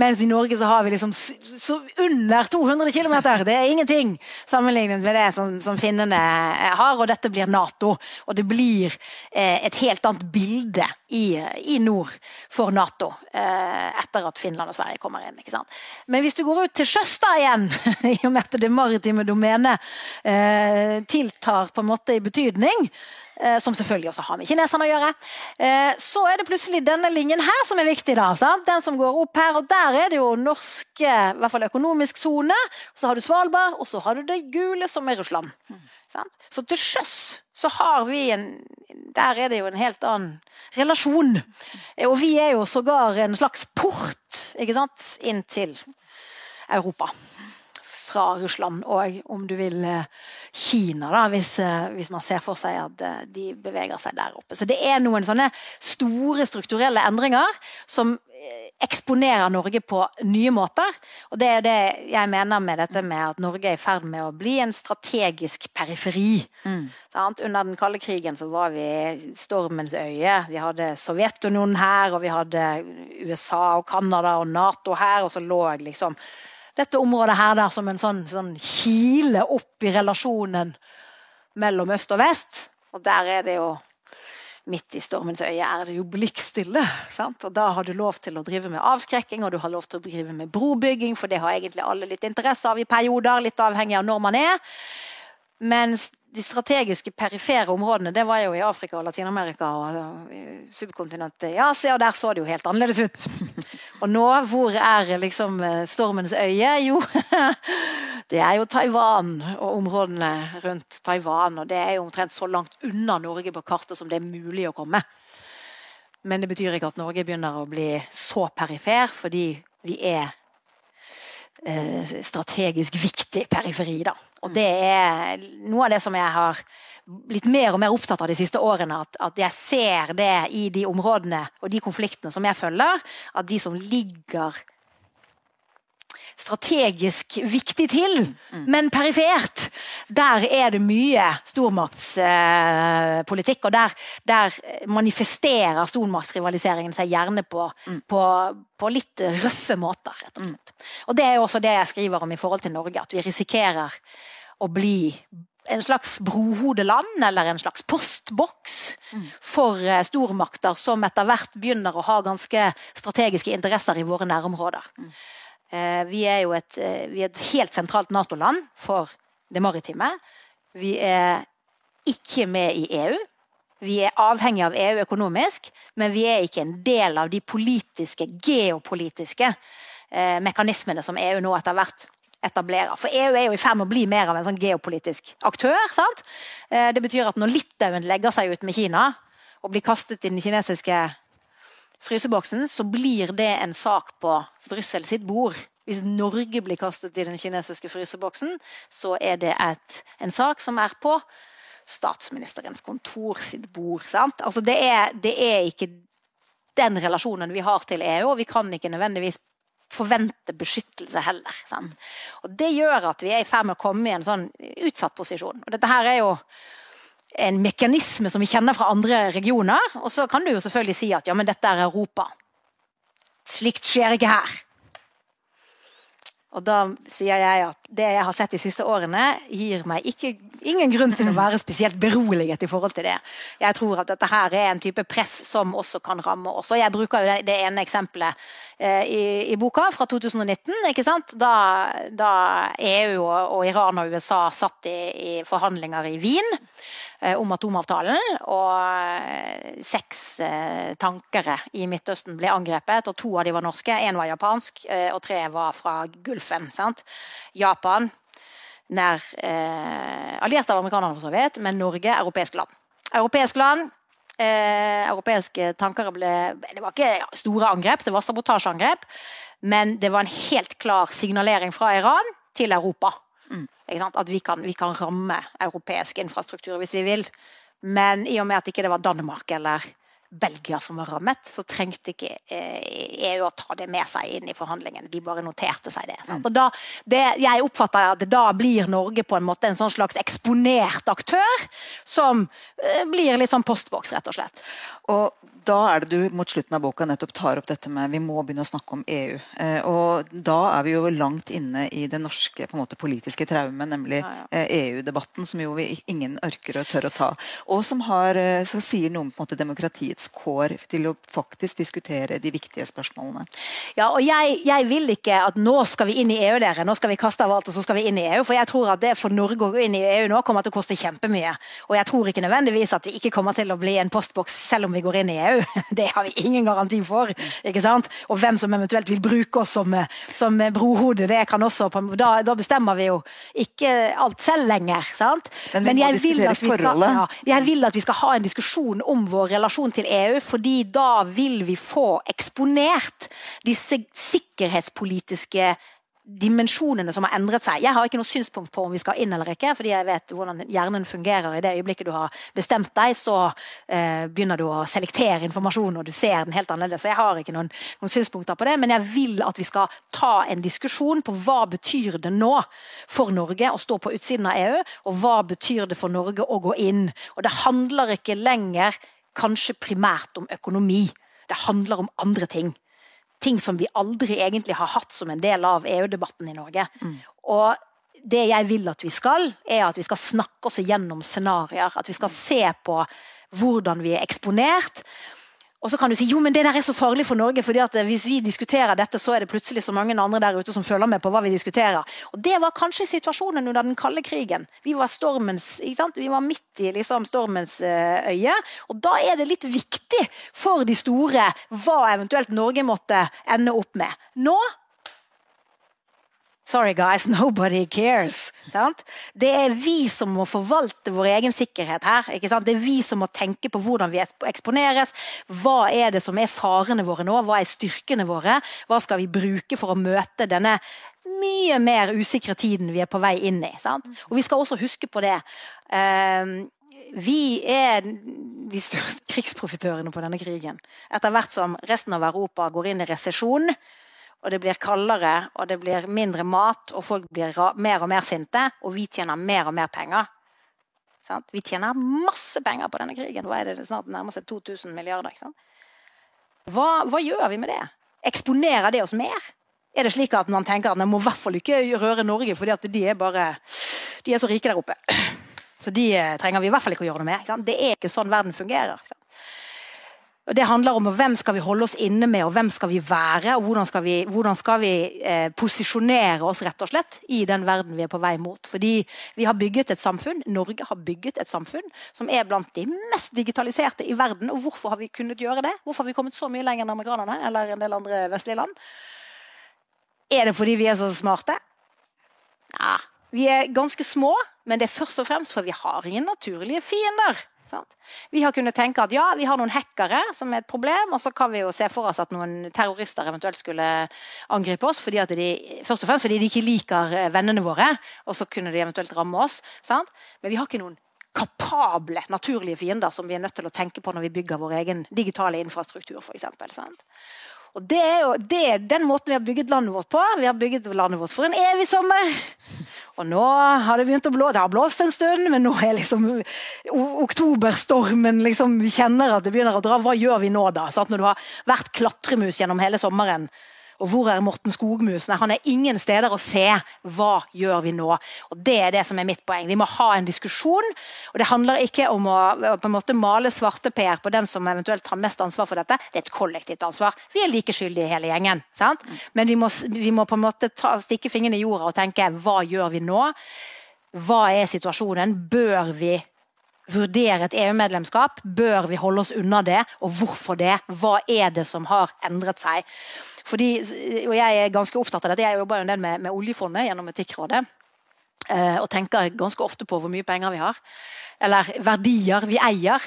Mens i Norge så har vi liksom så under 200 km. Det er ingenting sammenlignet med det som, som finnene eh, har. Og dette blir Nato. Og det blir eh, et helt annet bilde i, i nord for Nato eh, etter at Finland og Sverige kommer inn. ikke sant? Men hvis du går ut til sjøs da igjen, [laughs] i og med at det maritime domenet eh, tiltar på en måte i betydning, som selvfølgelig også har med kineserne å gjøre. Eh, så er det plutselig denne linjen her som er viktig. da, sant? Den som går opp her, og Der er det jo norske i hvert fall økonomisk sone. Så har du Svalbard, og så har du det gule, som er Russland. Sant? Så til sjøs så har vi en Der er det jo en helt annen relasjon. Og vi er jo sågar en slags port ikke sant, inn til Europa fra Russland og om du vil eh, Kina, da, hvis, eh, hvis, man ser for seg at eh, de beveger seg der oppe. Så det er noen sånne store strukturelle endringer som eksponerer Norge på nye måter. Og det er det jeg mener med dette med at Norge er i ferd med å bli en strategisk periferi. Mm. Under den kalde krigen så var vi stormens øye. Vi hadde Sovjetunionen her, og vi hadde USA og Canada og Nato her, og så lå liksom dette området her der som en sånn, sånn kile opp i relasjonen mellom øst og vest. Og der er det jo midt i stormens øye er det jo blikkstille. Sant? Og da har du lov til å drive med avskrekking, og du har lov til å drive med brobygging, for det har egentlig alle litt interesse av i perioder, litt avhengig av når man er. Mens de strategiske perifere områdene det var jo i Afrika og Latin-Amerika og subkontinentet i Asia, og der så det jo helt annerledes ut. Og nå, hvor er liksom eh, stormens øye? Jo, [laughs] det er jo Taiwan og områdene rundt Taiwan. Og det er jo omtrent så langt unna Norge på kartet som det er mulig å komme. Men det betyr ikke at Norge begynner å bli så perifer, fordi vi er strategisk viktig periferi. Da. Og det er noe av det som jeg har blitt mer og mer opptatt av de siste årene. At, at, jeg ser det i de områdene og de konfliktene som jeg følger. At de som ligger strategisk viktig til, mm. men perifert. Der er det mye stormaktspolitikk, og der, der, manifesterer stormaktsrivaliseringen seg gjerne på, mm. på, på, litt røffe måter. rett og slett. Og Det er også det jeg skriver om i forhold til Norge, at vi risikerer å bli en slags brohodeland eller en slags postboks for eh, stormakter som etter hvert begynner å ha ganske strategiske interesser i våre nærområder. Eh, vi er jo et, eh, er et helt sentralt Nato-land for det maritime. Vi er ikke med i EU. Vi er avhengig av EU økonomisk, men vi er ikke en del av de politiske, geopolitiske eh, mekanismene som EU nå etter hvert etablerer. For EU er jo i ferd med å bli mer av en sånn geopolitisk aktør. sant? Det betyr at når Litauen legger seg ut med Kina og blir kastet i den kinesiske fryseboksen, så blir det en sak på Brussel sitt bord. Hvis Norge blir kastet i den kinesiske fryseboksen, så er det et, en sak som er på statsministerens kontor sitt bord. Altså det, er, det, er, ikke den relasjonen vi har til EU, og vi kan ikke nødvendigvis forvente beskyttelse heller. Sant? Og Det gjør at vi er i ferd med å komme i en sånn utsatt posisjon. Og dette her er jo en mekanisme som vi kjenner fra andre regioner. Og så kan du jo selvfølgelig si at ja, men dette er Europa. Slikt skjer ikke her. Og da sier jeg at det jeg har sett de siste årene, gir meg ikke, ingen grunn til å være spesielt beroliget i forhold til det. Jeg tror at dette her er en type press som også kan ramme oss. Og jeg bruker jo det, det ene eksempelet i, i, boka fra 2019, ikke sant? Da, da EU og, og, Iran og USA satt i, i forhandlinger i Wien Eh, om atomavtalen. Og eh, seks eh, tankere i Midtøsten ble angrepet, og to av de var norske. Én var japansk, og tre var fra Gulfen. Sant? Japan, nær eh, alliert av amerikanerne, for så vidt, men Norge, europeisk land. Europeisk land Eh, europeiske tankere ble Det var ikke store angrep, det var sabotasjeangrep. Men det var en helt klar signalering fra Iran til Europa. Mm. At vi kan, vi kan, ramme europeisk infrastruktur hvis vi vil. Men i og med at ikke det var Danmark eller Belgia som var rammet, så trengte ikke EU eh, e å ta det med seg inn i forhandlingene. De bare noterte seg det. Sant? Og da, det jeg oppfatter at da blir Norge på en måte en sånn slags eksponert aktør som eh, blir litt sånn postboks, rett og slett. Og da er det du mot slutten av boka nettopp tar opp dette med vi må begynne å snakke om EU. Eh, og da er vi jo langt inne i det norske måte, politiske traumet, nemlig ja, ja. eh, EU-debatten, som jo vi, ingen ørker og tør å ta. Og som har, eh, så sier noe om måte, demokratiets kår til å faktisk diskutere de viktige spørsmålene. Ja, og jeg, jeg, vil ikke at nå skal vi inn i EU, dere. Nå skal vi kaste av alt, og så skal vi inn i EU. For jeg tror at det for Norge å gå inn i EU nå kommer til å koste kjempemye. Og jeg tror ikke nødvendigvis at vi ikke kommer til å bli en postboks selv om vi går inn i EU òg. [laughs] Det har vi ingen garanti for. ikke sant? Og hvem som eventuelt vil bruke oss som, som brohode, det kan også da, da, bestemmer vi jo ikke alt selv lenger. sant? Men, Men jeg, vil skal, ja, jeg vil at vi skal ha en diskusjon om vår relasjon til EU, fordi da vil vi få eksponert disse sikkerhetspolitiske dimensjonene som har endret seg. Jeg har ikke noe synspunkt på om vi skal inn eller ikke, fordi jeg vet hvordan hjernen fungerer. I det øyeblikket du har bestemt deg, så eh, begynner du å selektere informasjon, og du ser den helt annerledes. Så jeg har ikke noen, noen, synspunkter på det, men jeg vil at vi skal ta en diskusjon på hva betyr det nå for Norge å stå på utsiden av EU, og hva betyr det for Norge å gå inn. Og det handler ikke lenger kanskje primært om økonomi. Det handler om andre ting ting som vi aldri egentlig har hatt som en del av EU-debatten i Norge. Mm. Og det jeg vil at vi skal, er at vi skal snakke oss igjennom scenarioer. At vi skal se på hvordan vi er eksponert. Og så kan du si jo, men det der er så farlig for Norge, fordi at hvis vi diskuterer dette, så er det plutselig så mange andre der ute som følger med på hva vi diskuterer. Og Det var kanskje situasjonen under den kalde krigen. Vi var, stormens, vi var midt i liksom, stormens uh, øye. Og da er det litt viktig for de store hva eventuelt Norge måtte ende opp med. Nå Sorry, guys, [laughs] nobody cares. Sant? Det er vi som må forvalte vår egen sikkerhet her. Det er vi som må tenke på hvordan vi eksponeres. Hva er det som er farene våre nå? Hva er styrkene våre? Hva skal vi bruke for å møte denne mye mer usikre tiden vi er på vei inn i? Sant? Og vi skal også huske på det. Um, vi er de største [laughs] krigsprofitørene på denne krigen. Etter hvert som resten av Europa går inn i resesjon, og det blir kaldere, og det blir mindre mat, og folk blir mer og mer sinte, og vi tjener mer og mer penger. Sant? Vi tjener masse penger på denne krigen. Hva er det, det snart nærmer seg 2000 milliarder. Hva, hva, gjør vi med det? Eksponerer det oss mer? Er det slik at man tenker at man må i hvert fall ikke røre Norge, fordi de er bare de er så rike der oppe. Så de eh, trenger vi i hvert fall ikke å gjøre noe med. Det er ikke sånn verden fungerer. Og Det handler om hvem skal vi holde oss inne med, og hvem skal vi være? og Hvordan skal vi, hvordan skal vi eh, posisjonere oss rett og slett i den verden vi er på vei mot. Fordi vi har bygget et samfunn, Norge har bygget et samfunn som er blant de mest digitaliserte i verden. Og hvorfor har vi kunnet gjøre det? Hvorfor har vi kommet så mye lenger enn amerikanerne eller en del andre vestlige land? Er det fordi vi er så smarte? Nei. Vi er ganske små, men det er først og fremst for vi har ingen naturlige fiender. Sant? Vi har kunnet tenke at ja, vi har noen hackere som er et problem, og så kan vi jo se for oss at noen terrorister eventuelt skulle angripe oss, fordi de, først og fremst fordi de ikke liker eh, vennene våre, og så kunne de eventuelt ramme oss. Sant? Men vi har ikke noen kapable naturlige fiender som vi er nødt til å tenke på når vi bygger vår egen digitale infrastruktur, f.eks. Og det er jo det den måten vi har bygget landet vårt på. Vi har bygget landet vårt for en evig sommer. Og nå har det begynt å blå. Det har blåst en stund, men nå er liksom oktoberstormen liksom, Vi kjenner at det begynner å dra. Hva gjør vi nå, da? Sånn, når du har vært klatremus gjennom hele sommeren og hvor er Morten Skogmus? Nei, han er ingen steder å se. Hva gjør vi nå? Og Det er det som er mitt poeng. Vi må ha en diskusjon. og Det handler ikke om å på en måte male svarteper på den som eventuelt har mest ansvar for dette. Det er et kollektivt ansvar. Vi er like skyldige hele gjengen. Sant? Men vi må, vi må på en måte ta, stikke fingrene i jorda og tenke hva gjør vi nå? Hva er situasjonen? Bør vi vurdere et EU-medlemskap? Bør vi holde oss unna det, og hvorfor det? Hva er det som har endret seg? Fordi, og jeg er ganske opptatt av dette. Jeg jobber jo en del med, med oljefondet gjennom Etikkrådet. Eh, og tenker ganske ofte på hvor mye penger vi har. Eller verdier vi eier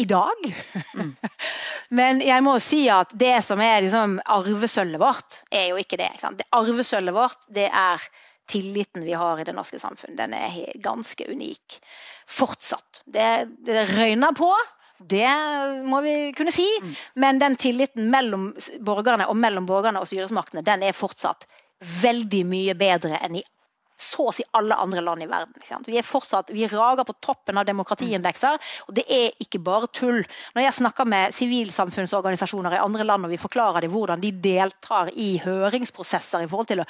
i dag. Mm. [laughs] Men jeg må si at det som er liksom arvesølvet vårt, er jo ikke det. Ikke det arvesølvet vårt det er tilliten vi har i det norske samfunn. Den er ganske unik. Fortsatt. Det, det røyner på, det må vi kunne si. Mm. Men den tilliten mellom borgerne og mellom borgerne og styresmaktene den er fortsatt veldig mye bedre enn i så å si alle andre land i verden. Vi, er fortsatt, vi rager på toppen av demokratiindekser, og det er ikke bare tull. Når jeg snakker med sivilsamfunnsorganisasjoner i andre land, og vi forklarer dem hvordan de deltar i høringsprosesser i forhold til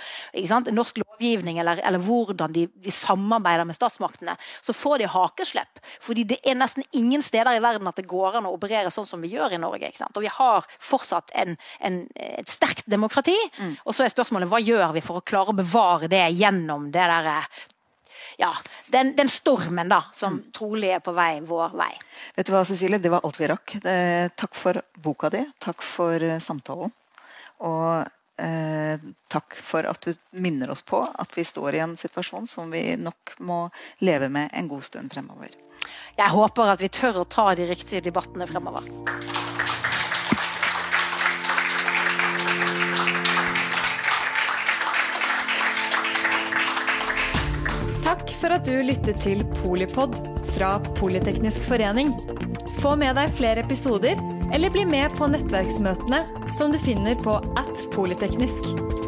sant, norsk lovgivning, eller, eller hvordan de, de, samarbeider med statsmaktene, så får de hakeslepp. Fordi det er nesten ingen steder i verden at det går an å operere sånn som vi gjør i Norge. Og vi har fortsatt en, en, et sterkt demokrati, mm. og så er spørsmålet hva gjør vi for å klare å bevare det gjennom det der ja, den, den, stormen da, som mm. trolig er på vei vår vei. Vet du hva, Cecilie, det var alt vi rakk. Eh, takk for boka di. Takk for eh, samtalen. Og eh, takk for at du minner oss på at vi står i en situasjon som vi nok må leve med en god stund fremover. Jeg håper at vi tør å ta de riktige debattene fremover. Takk for at du lyttet til Polipod fra Politeknisk forening. Få med deg flere episoder, eller bli med på nettverksmøtene som du finner på at polyteknisk.